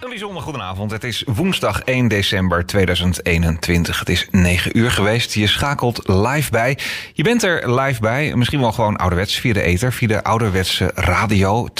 Een bijzonder goedenavond. Het is woensdag 1 december 2021. Het is 9 uur geweest. Je schakelt live bij. Je bent er live bij. Misschien wel gewoon ouderwets via de ether, via de ouderwetse radio 92.0.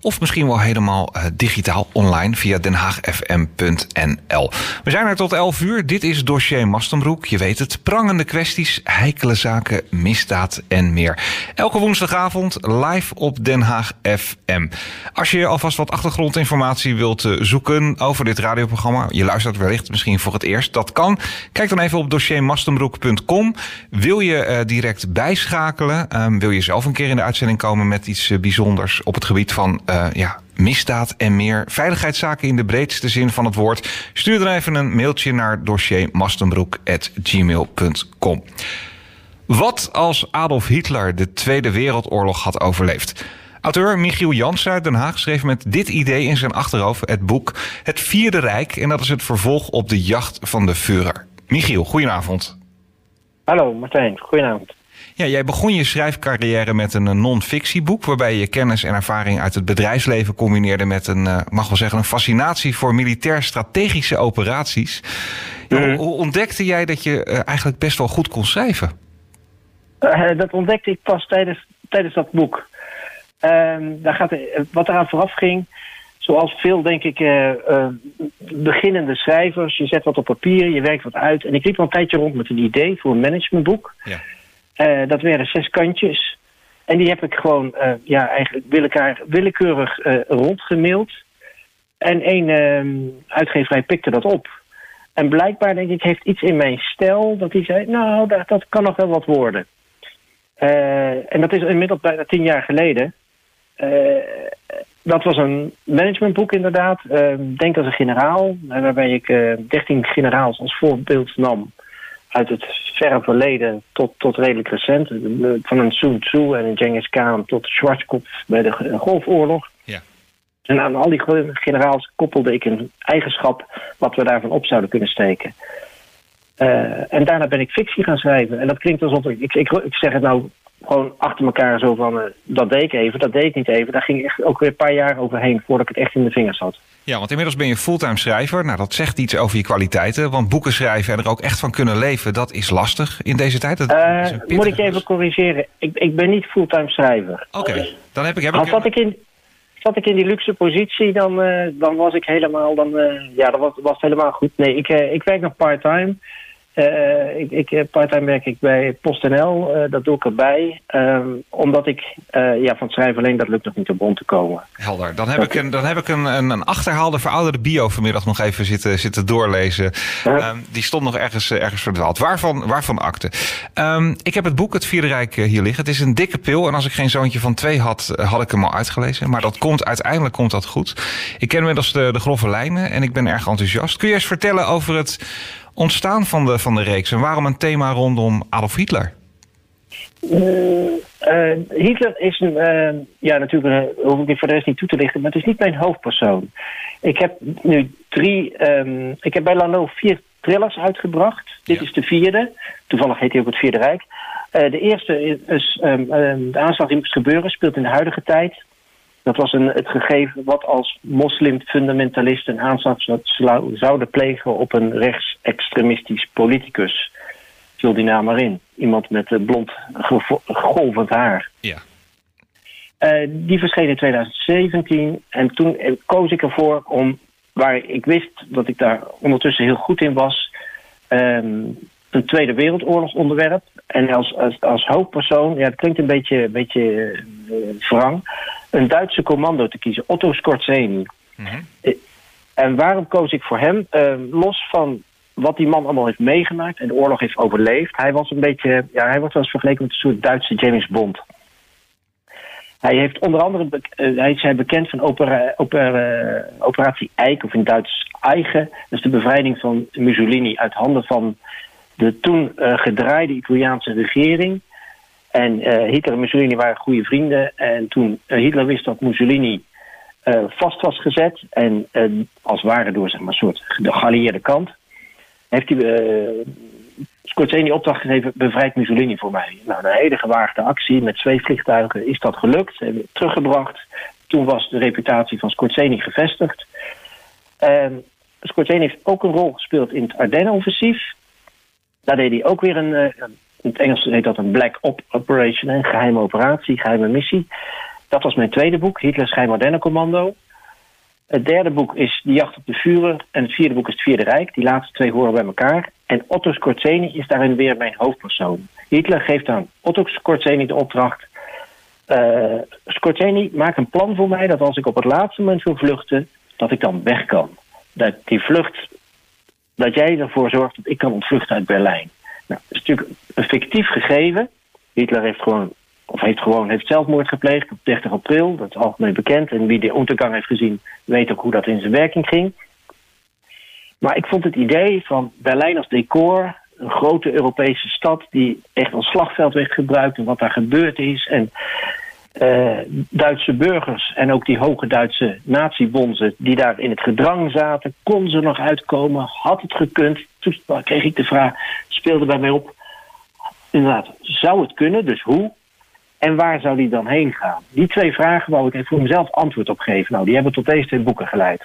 Of misschien wel helemaal uh, digitaal online via denhaagfm.nl. We zijn er tot 11 uur. Dit is dossier Mastenbroek. Je weet het. Prangende kwesties, heikele zaken, misdaad en meer. Elke woensdagavond live op Den Haag FM. Als je alvast wat achtergrondinformatie wilt eh, zoeken over dit radioprogramma, je luistert wellicht misschien voor het eerst, dat kan. Kijk dan even op dossiermastenbroek.com. Wil je uh, direct bijschakelen? Um, wil je zelf een keer in de uitzending komen met iets uh, bijzonders op het gebied van ja, misdaad en meer veiligheidszaken in de breedste zin van het woord? Stuur dan even een mailtje naar dossiermastenbroek.gmail.com. Wat als Adolf Hitler de Tweede Wereldoorlog had overleefd? Auteur Michiel Jans uit Den Haag schreef met dit idee in zijn achterhoofd het boek Het Vierde Rijk. En dat is het vervolg op de jacht van de Führer. Michiel, goedenavond. Hallo Martijn, goedenavond. Ja, jij begon je schrijfcarrière met een non-fictieboek... waarbij je kennis en ervaring uit het bedrijfsleven combineerde... met een, uh, mag wel zeggen, een fascinatie voor militair-strategische operaties. Ja, mm. Hoe ontdekte jij dat je uh, eigenlijk best wel goed kon schrijven? Uh, dat ontdekte ik pas tijdens, tijdens dat boek. Um, daar gaat, wat eraan vooraf ging, zoals veel, denk ik, uh, uh, beginnende schrijvers. Je zet wat op papier, je werkt wat uit. En ik liep al een tijdje rond met een idee voor een managementboek. Ja. Uh, dat werden zes kantjes. En die heb ik gewoon, ja, eigenlijk willekeurig, willekeurig rondgemaild. En één ehm, uitgeverij pikte dat op. En blijkbaar, denk ik, heeft iets in mijn stijl dat hij zei... nou, dat, dat kan nog wel wat worden. en dat is inmiddels bijna tien jaar geleden. Uh, dat was een managementboek inderdaad. Uh, denk als een generaal, waarbij ik uh, 13 generaals als voorbeeld nam uit het verre verleden tot, tot redelijk recent. Van een Sun Tzu en een Genghis Khan tot Schwarzkopf bij de Golfoorlog. Ja. En aan al die generaals koppelde ik een eigenschap wat we daarvan op zouden kunnen steken. Uh, en daarna ben ik fictie gaan schrijven. En dat klinkt alsof ik, ik, ik, ik zeg het nou gewoon achter elkaar zo van, uh, dat deed ik even, dat deed ik niet even. Daar ging echt ook weer een paar jaar overheen voordat ik het echt in de vingers had. Ja, want inmiddels ben je fulltime schrijver. Nou, dat zegt iets over je kwaliteiten. Want boeken schrijven en er ook echt van kunnen leven, dat is lastig in deze tijd. Dat uh, moet ik je even corrigeren? Ik, ik ben niet fulltime schrijver. Oké, okay. dan heb ik... Heb ik... Zat ik in, zat ik in die luxe positie, dan, uh, dan was ik helemaal, dan, ja, dan was, was helemaal goed. Nee, ik, ik werk nog part-time. Uh, ik, ik, eh, parttime werk ik bij PostNL, uh, dat doe ik erbij. Uh, omdat ik uh, ja, van het schrijven alleen, dat lukt nog niet op rond te komen. Helder. Dan heb ik een, dan heb ik een, een, een achterhaalde, verouderde bio vanmiddag nog even zitten, zitten doorlezen. -huh. die stond nog ergens, ergens verdwaald. Waarvan, waarvan akte? Um, ik heb het boek Het Vierde Rijk hier liggen. Het is een dikke pil. En als ik geen zoontje van twee had, had ik hem al uitgelezen. Maar dat komt, uiteindelijk komt dat goed. Ik ken inmiddels de, de grove lijnen en ik ben erg enthousiast. Kun je eens vertellen over het ontstaan van de, van de reeks? En waarom een thema rondom Adolf Hitler? Uh, uh, Hitler is een, uh, ja natuurlijk uh, hoef ik voor de rest niet toe te lichten, maar het is niet mijn hoofdpersoon. Ik heb nu drie, um, ik heb bij Lano vier thrillers uitgebracht. Dit is de vierde. Toevallig heet hij ook het Vierde Rijk. de eerste is um, um, de aanslag die moest gebeuren, speelt in de huidige tijd. Dat was een, het gegeven wat als moslimfundamentalisten een aanslag zouden plegen op een rechtsextremistisch politicus. Vul die naam maar in. Iemand met blond golvend haar. Ja. Uh, die verscheen in 2017 en toen koos ik ervoor om, waar ik wist dat ik daar ondertussen heel goed in was, um, een Tweede Wereldoorlog onderwerp. En als, als, als hoofdpersoon, ja, het klinkt een beetje, beetje uh, wrang, een Duitse commando te kiezen, Otto Skorzeny. Mm -hmm. En waarom koos ik voor hem? Uh, los van wat die man allemaal heeft meegemaakt en de oorlog heeft overleefd. Hij was een beetje, ja, hij wordt wel eens vergeleken met een soort Duitse James Bond. Hij heeft onder andere, uh, hij is bekend van opera, opera, operatie Eik, of in Duits Eigen. Dat is de bevrijding van Mussolini uit handen van de toen uh, gedraaide Italiaanse regering. En uh, Hitler en Mussolini waren goede vrienden. En toen uh, Hitler wist dat Mussolini uh, vast was gezet... en als ware door zeg een soort de kant... heeft hij Scorsese opdracht gegeven... bevrijd Mussolini voor mij. Nou, een hele gewaagde actie met twee vliegtuigen is dat gelukt. Ze hebben teruggebracht. Toen was de reputatie van Scorsese gevestigd. Uh, Scorsese heeft ook een rol gespeeld in het Ardennen-offensief. Daar deed hij ook weer een, uh, in het Engels heet dat een Black Op Operation, een geheime operatie, geheime missie. Dat was mijn tweede boek, Hitlers Ardennen-commando. Het derde boek is De Jacht op de Vuren. En het vierde boek is Het Vierde Rijk. Die laatste twee horen bij elkaar. En Otto Skorzeny is daarin weer mijn hoofdpersoon. Hitler geeft aan Otto Skorzeny de opdracht. Uh, Skorzeny, maak een plan voor mij dat als ik op het laatste moment wil vluchten, dat ik dan weg kan. Dat die vlucht, dat jij ervoor zorgt dat ik kan ontvluchten uit Berlijn. Nou, dat is natuurlijk een fictief gegeven. Hitler heeft gewoon of heeft gewoon heeft zelfmoord gepleegd op 30 april. Dat is algemeen bekend. En wie de ondergang heeft gezien, weet ook hoe dat in zijn werking ging. Maar ik vond het idee van Berlijn als decor, een grote Europese stad die echt als slagveld werd gebruikt en wat daar gebeurd is. En uh, Duitse burgers en ook die hoge Duitse natiebonzen die daar in het gedrang zaten, konden ze nog uitkomen? Had het gekund? Toen kreeg ik de vraag, speelde bij mij op. Inderdaad, zou het kunnen? Dus hoe? En waar zou die dan heen gaan? Die twee vragen wou ik voor mezelf antwoord op geven. Nou, die hebben tot deze twee boeken geleid.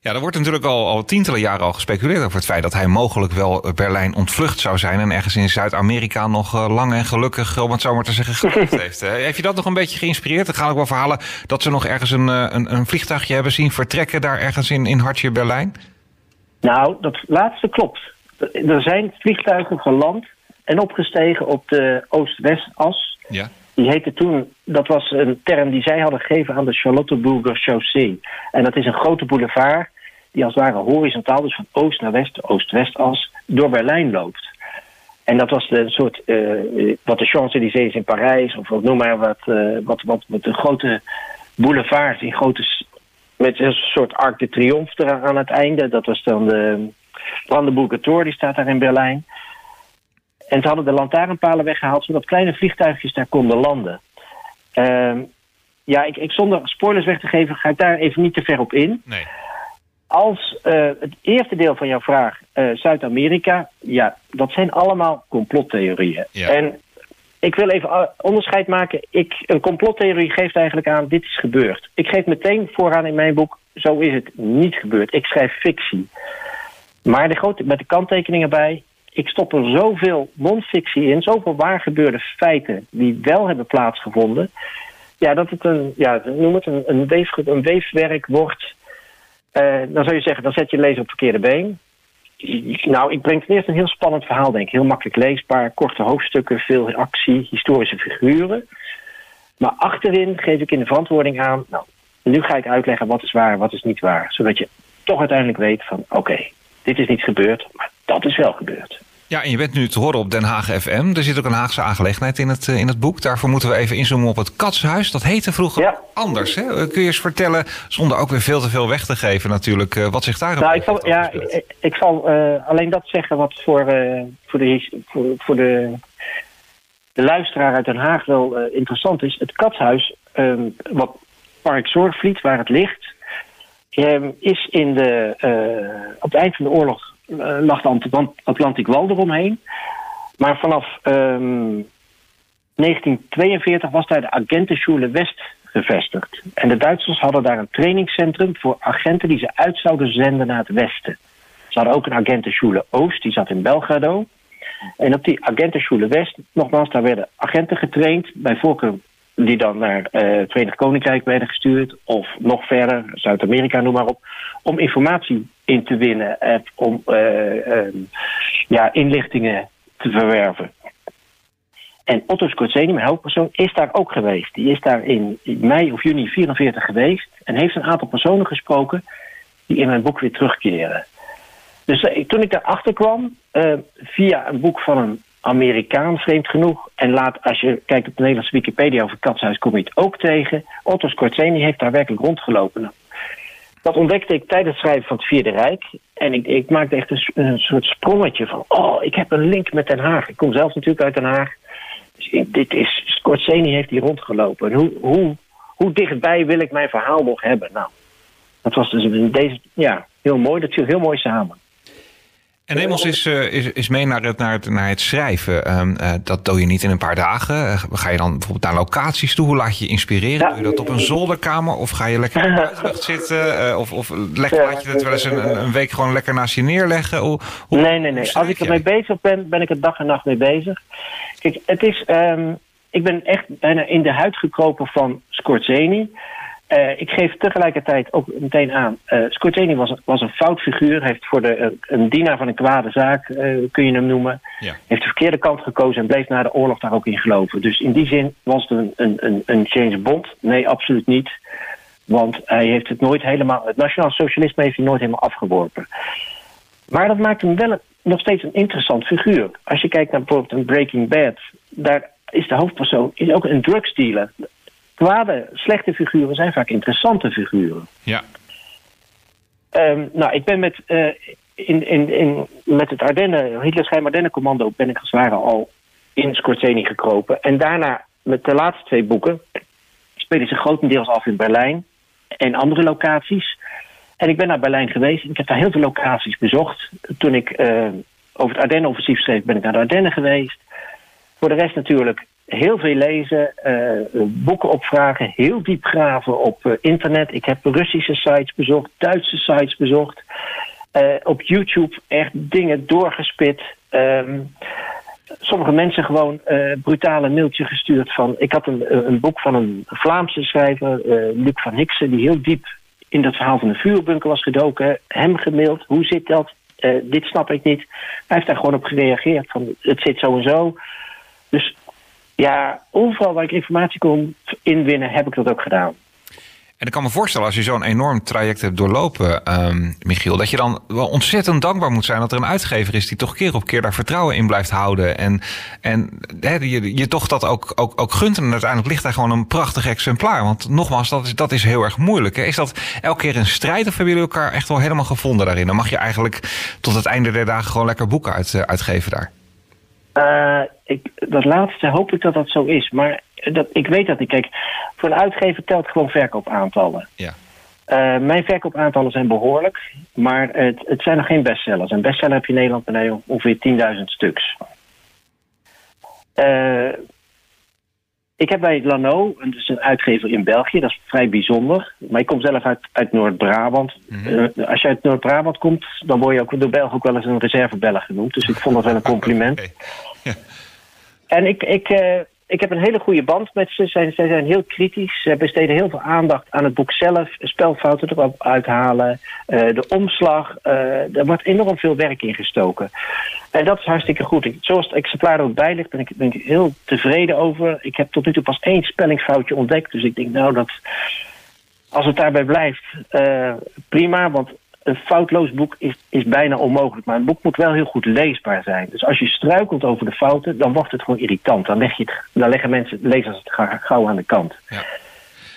Ja, er wordt natuurlijk al, al tientallen jaren al gespeculeerd over het feit dat hij mogelijk wel Berlijn ontvlucht zou zijn en ergens in Zuid-Amerika nog uh, lang en gelukkig, om het zo maar te zeggen, geleefd heeft. heeft je dat nog een beetje geïnspireerd? Er gaan ook wel verhalen dat ze nog ergens een, eh, een, een vliegtuigje hebben zien vertrekken daar ergens in, in hartje Berlijn? Nou, dat laatste klopt. Er zijn vliegtuigen geland en opgestegen op de Oost-West-as. Ja. Die heette toen, dat was een term die zij hadden gegeven aan de Charlottenburger Chaussee. En dat is een grote boulevard die als het ware horizontaal, dus van oost naar west, oost-west-as, door Berlijn loopt. En dat was een soort, uh, wat de Champs-Élysées in Parijs, of noem maar wat, uh, wat, wat, wat de grote boulevards in grote, met een soort Arc de Triomphe aan het einde. Dat was dan de Brandenburger Tor, die staat daar in Berlijn. En ze hadden de lantaarnpalen weggehaald, zodat kleine vliegtuigjes daar konden landen. Uh, ja, ik, ik, zonder spoilers weg te geven, ga ik daar even niet te ver op in. Nee. Als uh, het eerste deel van jouw vraag, uh, Zuid-Amerika, ja, dat zijn allemaal complottheorieën. Ja. En ik wil even onderscheid maken. Ik, een complottheorie geeft eigenlijk aan, dit is gebeurd. Ik geef meteen vooraan in mijn boek, zo is het niet gebeurd. Ik schrijf fictie. Maar de grote, met de kanttekeningen bij, ik stop er zoveel non-fictie in, zoveel waargebeurde feiten die wel hebben plaatsgevonden. Ja, dat het een, ja, noem het een, een, weef, een weefwerk wordt. Uh, dan zou je zeggen, dan zet je lezen op het verkeerde been. Nou, ik breng ten eerste een heel spannend verhaal, denk ik. Heel makkelijk leesbaar, korte hoofdstukken, veel actie, historische figuren. Maar achterin geef ik in de verantwoording aan. Nou, nu ga ik uitleggen wat is waar wat is niet waar. Zodat je toch uiteindelijk weet van oké, dit is niet gebeurd, maar dat is wel gebeurd. Ja, en je bent nu te horen op Den Haag FM. Er zit ook een Haagse aangelegenheid in het, in het boek. Daarvoor moeten we even inzoomen op het Katshuis. Dat heette vroeger ja. anders. Hè? Kun je eens vertellen, zonder ook weer veel te veel weg te geven natuurlijk, wat zich daar nou, ik zal, ja, ik, ik, zal uh, alleen dat zeggen wat voor, uh, voor, de, voor, voor de, de luisteraar uit Den Haag wel uh, interessant is. Het Katshuis, wat Park Zorgvliet, waar het ligt, is in de, op het eind van de oorlog lag de Atlantic Wal eromheen. Maar vanaf um, 1942 was daar de Agentenschule West gevestigd. En de Duitsers hadden daar een trainingscentrum voor agenten die ze uit zouden zenden naar het westen. Ze hadden ook een Agentenschule Oost, die zat in Belgrado. En op die Agentenschule West, nogmaals, daar werden agenten getraind, bij voorkeur die dan naar uh, het Verenigd Koninkrijk werden gestuurd, of nog verder, Zuid-Amerika, noem maar op, om informatie in te winnen en om uh, uh, ja, inlichtingen te verwerven. En Otto Skorzeny, mijn hoofdpersoon, is daar ook geweest. Die is daar in mei of juni 44 geweest en heeft een aantal personen gesproken die in mijn boek weer terugkeren. Dus toen ik daarachter kwam, via een boek van een Amerikaan, vreemd genoeg. En laat, als je kijkt op de Nederlandse Wikipedia over Katshuis, kom je het ook tegen. Otto Skorzeny heeft daar werkelijk rondgelopen. Dat ontdekte ik tijdens het schrijven van het Vierde Rijk. En ik, ik maakte echt een, soort sprongetje van... oh, ik heb een link met Den Haag. Ik kom zelf natuurlijk uit Den Haag. Dus dit is... Skorzeny heeft hier rondgelopen. En hoe, hoe, hoe dichtbij wil ik mijn verhaal nog hebben? Nou, dat was dus deze... Ja, heel mooi. Dat viel heel mooi samen. En neem ons eens, uh, is, is mee naar het, naar het, naar het schrijven. Um, uh, dat doe je niet in een paar dagen. Uh, ga je dan bijvoorbeeld naar locaties toe? Hoe laat je je inspireren? Ja. Doe je dat op een zolderkamer? Of ga je lekker in de buitenlucht zitten? of of leg, laat je het wel eens een, een, week gewoon lekker naast je neerleggen? Hoe, hoe, nee, nee, nee. Als ik ermee bezig ben, ben ik er dag en nacht mee bezig. Kijk, het is... Um, ik ben echt bijna in de huid gekropen van Scorzeni. Uh, ik geef tegelijkertijd ook meteen aan. Uh, was, was een fout figuur. Heeft voor de, uh, een dienaar van een kwade zaak, kun je hem noemen. Ja. Heeft de verkeerde kant gekozen en bleef na de oorlog daar ook in geloven. Dus in die zin was het een, een, een, een James Bond. Nee, absoluut niet. Want hij heeft het nooit helemaal. Het nationaal socialisme heeft hij nooit helemaal afgeworpen. Maar dat maakt hem wel nog steeds een interessant figuur. Als je kijkt naar bijvoorbeeld een Breaking Bad. Daar is de hoofdpersoon is ook een drugsdealer kwade, slechte figuren zijn vaak interessante figuren. Ja. Um, nou, ik ben met, uh, in, in, in, met het Ardennen, Hitlers geheim Ardennen-commando ben ik als het ware al in Scorzeni gekropen. En daarna, met de laatste twee boeken, spelen ze grotendeels af in Berlijn en andere locaties. En ik ben naar Berlijn geweest en ik heb daar heel veel locaties bezocht. Toen ik uh, over het Ardennen-offensief schreef, ben ik naar de Ardennen geweest. Voor de rest natuurlijk heel veel lezen, uh, boeken opvragen, heel diep graven op uh, internet. Ik heb Russische sites bezocht, Duitse sites bezocht. Uh, op YouTube echt dingen doorgespit. Um, sommige mensen gewoon brutale mailtje gestuurd van... Ik had een, een boek van een Vlaamse schrijver, Luc van Hiksen... die heel diep in dat verhaal van de vuurbunker was gedoken. Hem gemaild, hoe zit dat? dit snap ik niet. Hij heeft daar gewoon op gereageerd van het zit zo en zo. Ja, overal waar ik informatie kon inwinnen, heb ik dat ook gedaan. En ik kan me voorstellen, als je zo'n enorm traject hebt doorlopen, um, Michiel, dat je dan wel ontzettend dankbaar moet zijn dat er een uitgever is die toch keer op keer daar vertrouwen in blijft houden. En, en je, je toch dat ook, ook, ook gunt. En uiteindelijk ligt daar gewoon een prachtig exemplaar. Want nogmaals, dat is, dat is heel erg moeilijk. Hè? Is dat elke keer een strijd of hebben jullie elkaar echt wel helemaal gevonden daarin? Dan mag je eigenlijk tot het einde der dagen gewoon lekker boeken uit, uh, uitgeven daar. Uh, ik, dat laatste hoop ik dat dat zo is. Maar dat, ik weet dat niet. Kijk, voor een uitgever telt gewoon verkoopaantallen. Ja. Uh, mijn verkoopaantallen zijn behoorlijk, maar het, het zijn nog geen bestsellers. Een bestseller heb je in Nederland bij ongeveer 10.000 stuks. Uh, ik heb bij Lano, dus een uitgever in België, dat is vrij bijzonder. Maar ik kom zelf uit, uit Noord-Brabant. Mm -hmm. uh, als je uit Noord-Brabant komt, dan word je ook door Belgen ook wel eens een reservebeller genoemd. Dus ik vond dat wel een compliment. Okay. En ik, ik, uh, ik heb een hele goede band met ze. Zij, zij zijn heel kritisch. Ze besteden heel veel aandacht aan het boek zelf. Spelfouten erop uithalen. Uh, de omslag. Uh, er wordt enorm veel werk in gestoken. En dat is hartstikke goed. Zoals het exemplaar er ook bij ligt, ben ik, ben heel tevreden over. Ik heb tot nu toe pas één spellingsfoutje ontdekt. Dus ik denk nou dat als het daarbij blijft, uh, prima. Want een foutloos boek is, is bijna onmogelijk. Maar een boek moet wel heel goed leesbaar zijn. Dus als je struikelt over de fouten, dan wordt het gewoon irritant. Dan, leg je het, dan leggen mensen, lezers het gauw aan de kant. Ja.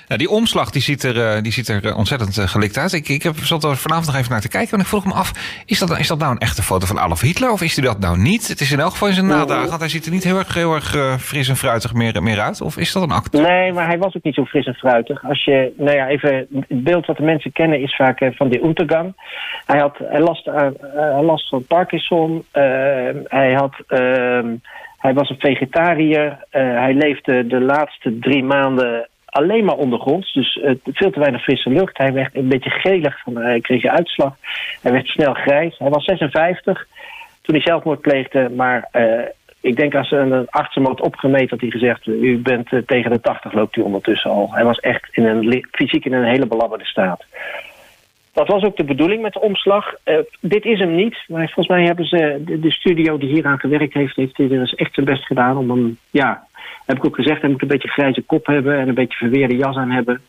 Nou, die omslag die ziet er, die ziet er ontzettend gelikt uit. Ik, ik heb, zat er vanavond nog even naar te kijken en ik vroeg me af... Is dat, is dat nou een echte foto van Adolf Hitler of is hij dat nou niet? Het is in elk geval in zijn nadagen, want hij ziet er niet heel erg, heel erg fris en fruitig meer, meer uit. Of is dat een acteur? Nee, maar hij was ook niet zo fris en fruitig. Als je, nou ja, even, het beeld wat de mensen kennen is vaak van de Untergang. Hij had hij last, uh, last van Parkinson. hij had... hij was een vegetariër. hij leefde de laatste drie maanden alleen maar ondergronds. Dus uh, veel te weinig frisse lucht. Hij werd een beetje gelig, van, hij kreeg een uitslag. Hij werd snel grijs. Hij was 56 toen hij zelfmoord pleegde. Maar uh, ik denk als een arts hem had opgemeten, had hij gezegd... u bent tegen de 80, loopt u ondertussen al. Hij was echt in een, fysiek in een hele belabberde staat. Dat was ook de bedoeling met de omslag. Uh, dit is hem niet, maar volgens mij hebben ze de, de studio die hieraan gewerkt heeft, heeft er dus echt zijn best gedaan om hem, ja, heb ik ook gezegd, hij moet een beetje grijze kop hebben en een beetje verweerde jas aan hebben.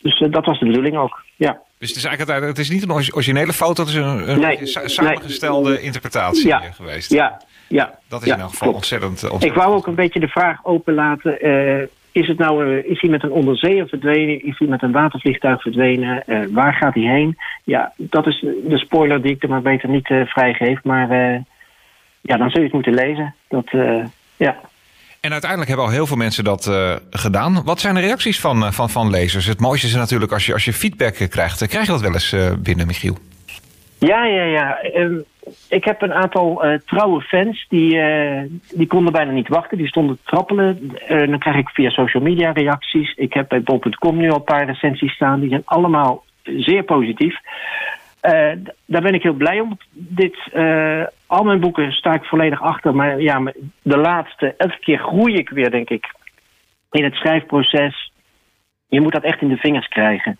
Dus uh, dat was de bedoeling ook, ja. Dus het is eigenlijk het is niet een originele foto, het is een, een nee, samengestelde nee. interpretatie ja, geweest. Ja, ja. Dat is ja, in elk geval ontzettend, ontzettend, Ik wou ook een beetje de vraag openlaten. Uh, is, het nou, uh, is hij met een onderzeeër verdwenen? Is hij met een watervliegtuig verdwenen? Uh, waar gaat hij heen? Ja, dat is de spoiler die ik er maar beter niet vrijgeef. Maar ja, dan zul je het moeten lezen. Dat, ja. En uiteindelijk hebben al heel veel mensen dat gedaan. Wat zijn de reacties van, van, van lezers? Het mooiste is natuurlijk als je, als je feedback krijgt. Krijg je dat wel eens binnen, Michiel? Ja, ja, ja. Ehm, ik heb een aantal uh, trouwe fans die, uh, die konden bijna niet wachten. Die stonden te trappelen. Uh, dan krijg ik via social media reacties. Ik heb bij bol.com nu al een paar recensies staan. Die zijn allemaal zeer positief. daar ben ik heel blij om. Dit, al mijn boeken sta ik volledig achter. Maar ja, de laatste, elke keer groei ik weer, denk ik, in het schrijfproces. Je moet dat echt in de vingers krijgen.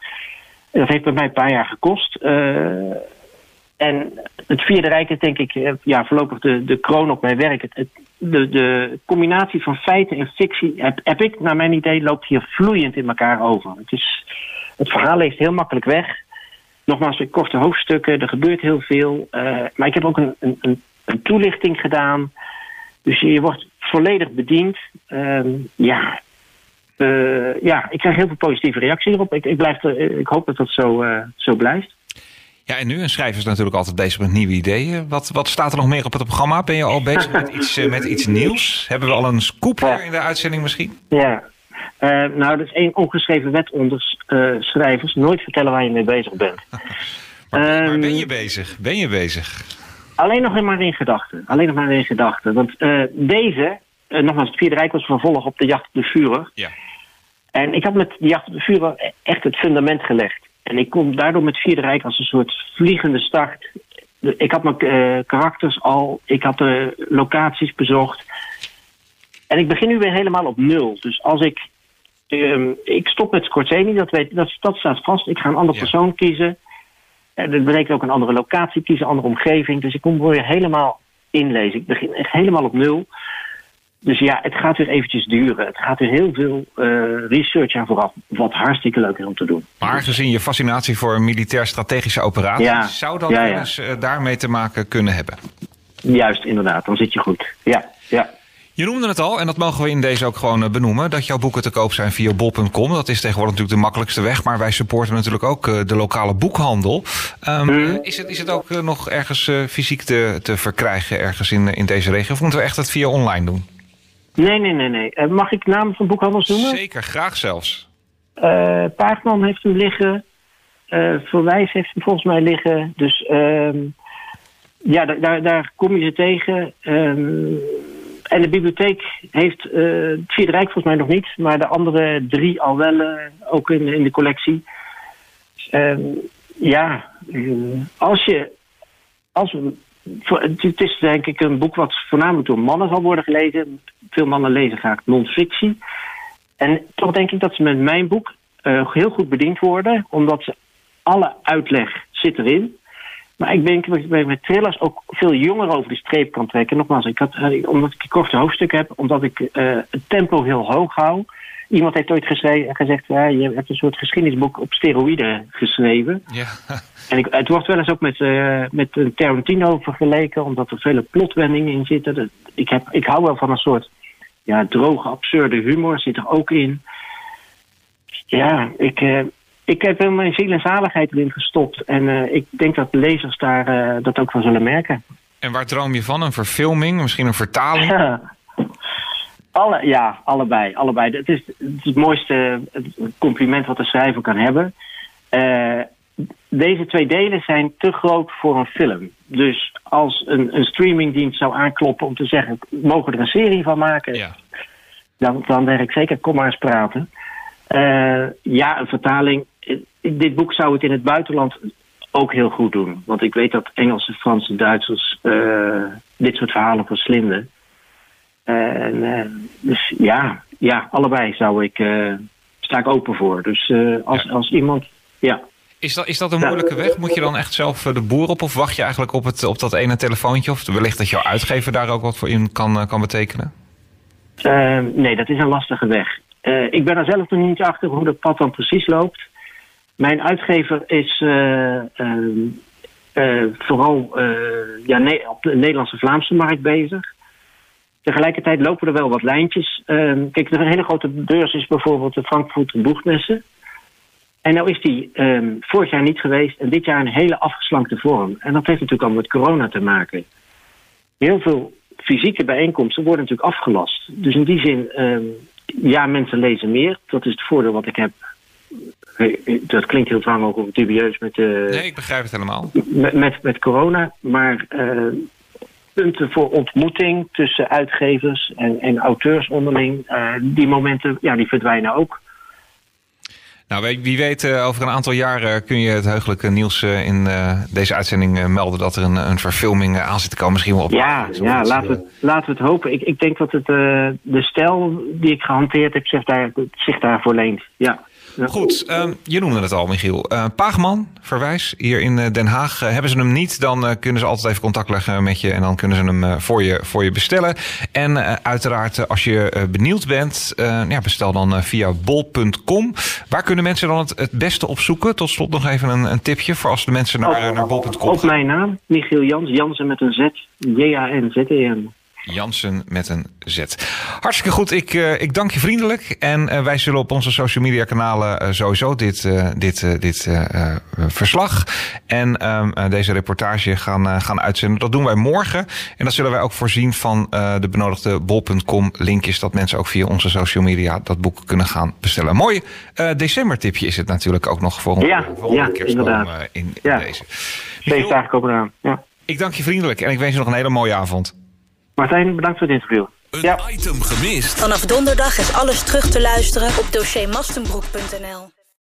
Dat heeft bij mij een paar jaar gekost. En het Vierde Rijk is denk ik eh, ja, voorlopig de, de kroon op mijn werk. Het, de, de combinatie van feiten en fictie heb, ik, naar mijn idee, loopt hier vloeiend in elkaar over. Het, is, het verhaal leest heel makkelijk weg. Nogmaals, korte hoofdstukken, er gebeurt heel veel. Uh, maar ik heb ook een, een, een, toelichting gedaan. Dus je, wordt volledig bediend. Uh, ja, uh, ja, ik krijg heel veel positieve reacties erop. Ik, ik, blijf ik hoop dat dat zo, zo blijft. Ja, en nu een schrijver is natuurlijk altijd bezig met nieuwe ideeën. Wat, wat staat er nog meer op het programma? Ben je al bezig met iets, eh, met iets nieuws? Hebben we al een scoop in de uitzending misschien? Ja, uh, nou, dat is één ongeschreven wet onder uh, schrijvers. Nooit vertellen waar je mee bezig bent. maar, um, ben je bezig? Ben je bezig? Alleen nog maar in gedachten. Alleen nog maar in gedachten. Want uh, deze, nogmaals, het Vierde Rijk was vervolg op de jacht op de Führer. Ja. En ik had met de jacht op de Führer echt het fundament gelegd. En ik kom daardoor met Vierde Rijk als een soort vliegende start. Ik had mijn uh, karakters al, ik had de locaties bezocht. En ik begin nu weer helemaal op nul. Dus als ik. Um, ik stop met Scorsese, dat, weet, dat, dat staat vast. Ik ga een andere persoon kiezen. En dat betekent ook een andere locatie kiezen, een andere omgeving. Dus ik kom weer helemaal inlezen. Ik begin echt helemaal op nul. Dus ja, het gaat weer eventjes duren. Het gaat weer heel veel uh, research aan vooraf. Wat hartstikke leuk is om te doen. Maar gezien je fascinatie voor militair-strategische operaties... zou dat ja, ja. eens uh, daarmee te maken kunnen hebben? Juist, inderdaad. Dan zit je goed. Ja, ja. Je noemde het al, en dat mogen we in deze ook gewoon eh, benoemen... dat jouw boeken te koop zijn via bol.com. Dat is tegenwoordig natuurlijk de makkelijkste weg... maar wij supporten natuurlijk ook de lokale boekhandel. Um, is, het, is het ook nog ergens fysiek te, te verkrijgen... ergens in, in deze regio? Of moeten we echt het via online doen? Nee, nee, nee. nee. Uh, mag ik namen van boekhandels noemen? Zeker, graag zelfs. Uh, Paardman heeft hem liggen. Uh, Verwijs heeft hem volgens mij liggen. Dus uh, ja, daar, daar kom je ze tegen. Ehm, en de bibliotheek heeft het Vierde Rijk volgens mij nog niet, maar de andere drie al wel, ook in, in de collectie. Ehm, ja, als je. Als we het is denk ik een boek wat voornamelijk door mannen zal worden gelezen. Veel mannen lezen graag non-fictie. En toch denk ik dat ze met mijn boek uh, heel goed bediend worden, omdat ze alle uitleg zit erin. Maar ik denk dat ik met thrillers ook veel jonger over de streep kan trekken. Nogmaals, ik had, uh, omdat ik een korte hoofdstuk heb, omdat ik uh, het tempo heel hoog hou. Iemand heeft ooit gezegd, ja, je hebt een soort geschiedenisboek op steroïden geschreven. Ja. En ik, het wordt wel eens ook met, uh, met Tarantino vergeleken, omdat er vele plotwendingen in zitten. ik, heb, ik hou wel van een soort ja, droge, absurde humor, zit er ook in. Ja, ik, uh, ik heb mijn ziel en zaligheid erin gestopt. En uh, ik denk dat de lezers daar dat ook van zullen merken. En waar droom je van? Een verfilming? Misschien een vertaling? Ja. Alle, ja, allebei. allebei. Het is het, mooiste compliment wat de schrijver kan hebben. Uh, deze twee delen zijn te groot voor een film. Dus als een, een streamingdienst zou aankloppen om te zeggen: mogen we er een serie van maken? Ja. Dan, dan denk ik zeker: kom maar eens praten. Ja, een vertaling. Dit boek zou het in het buitenland ook heel goed doen. Want ik weet dat Engelsen, Fransen, Duitsers uh, dit soort verhalen verslinden. En, uh, dus ja, ja, allebei zou ik, sta ik open voor. Dus als, ja. als iemand. Ja. Is dat, is dat een moeilijke weg? Moet je dan echt zelf de boer op? Of wacht je eigenlijk op, het, op dat ene telefoontje? Of wellicht dat jouw uitgever daar ook wat voor in kan, kan betekenen? Uh, nee, dat is een lastige weg. Uh, ik ben er zelf nog niet achter hoe dat pad dan precies loopt. Mijn uitgever is uh, vooral ja, op de Nederlandse-Vlaamse markt bezig. Tegelijkertijd lopen er wel wat lijntjes. Ehm, kijk, er een hele grote beurs is bijvoorbeeld de Frankfurter Boegmessen. En nou is die um, vorig jaar niet geweest en dit jaar een hele afgeslankte vorm. En dat heeft natuurlijk al met corona te maken. Heel veel fysieke bijeenkomsten worden natuurlijk afgelast. Dus in die zin, um, ja, mensen lezen meer. Dat is het voordeel wat ik heb dat klinkt heel dwang ook of dubieus met, uh, nee, ik begrijp het helemaal. Met, met, met corona, maar uh, punten voor ontmoeting tussen uitgevers en, en auteurs onderling, uh, die momenten ja, die verdwijnen ook. Nou, wie weet, over een aantal jaren kun je het heugelijke nieuws in deze uitzending melden dat er een, een verfilming aan zit te komen. Misschien wel op. Ja, ja laten, we, laten we het hopen. Ik, ik denk dat het, de stijl die ik gehanteerd heb zich, daar, zich daarvoor leent. Ja. Goed, uh, je noemde het al, Michiel. Uh, Paagman, verwijs, hier in uh, Den Haag. Uh, hebben ze hem niet, dan kunnen ze altijd even contact leggen met je... en dan kunnen ze hem voor, je, voor je bestellen. En uiteraard, als je benieuwd bent, ja, bestel dan via bol.com. Waar kunnen mensen dan het, het beste opzoeken? Tot slot nog even een, een tipje voor als de mensen naar, naar bol.com Op mijn naam, Michiel Jans, Jansen met een Z, J-A-N-Z-E-N. Jansen met een Z. Hartstikke goed. Ik, uh, ik dank je vriendelijk. En uh, wij zullen op onze social media kanalen uh, sowieso dit, dit, dit verslag en ehm, deze reportage gaan, gaan uitzenden. Dat doen wij morgen. En dat zullen wij ook voorzien van de benodigde bol.com linkjes. Dat mensen ook via onze social media dat boek kunnen gaan bestellen. Een mooi decembertipje is het natuurlijk ook nog voor, ja, voor ja, kerstboom in, ja. deze. Feestdagen komen eraan. Ja. Ik dank je vriendelijk en ik wens je nog een hele mooie avond. Martijn, bedankt voor het interview. Een ja. item gemist. Vanaf donderdag is alles terug te luisteren op dossiermastenbroek.nl.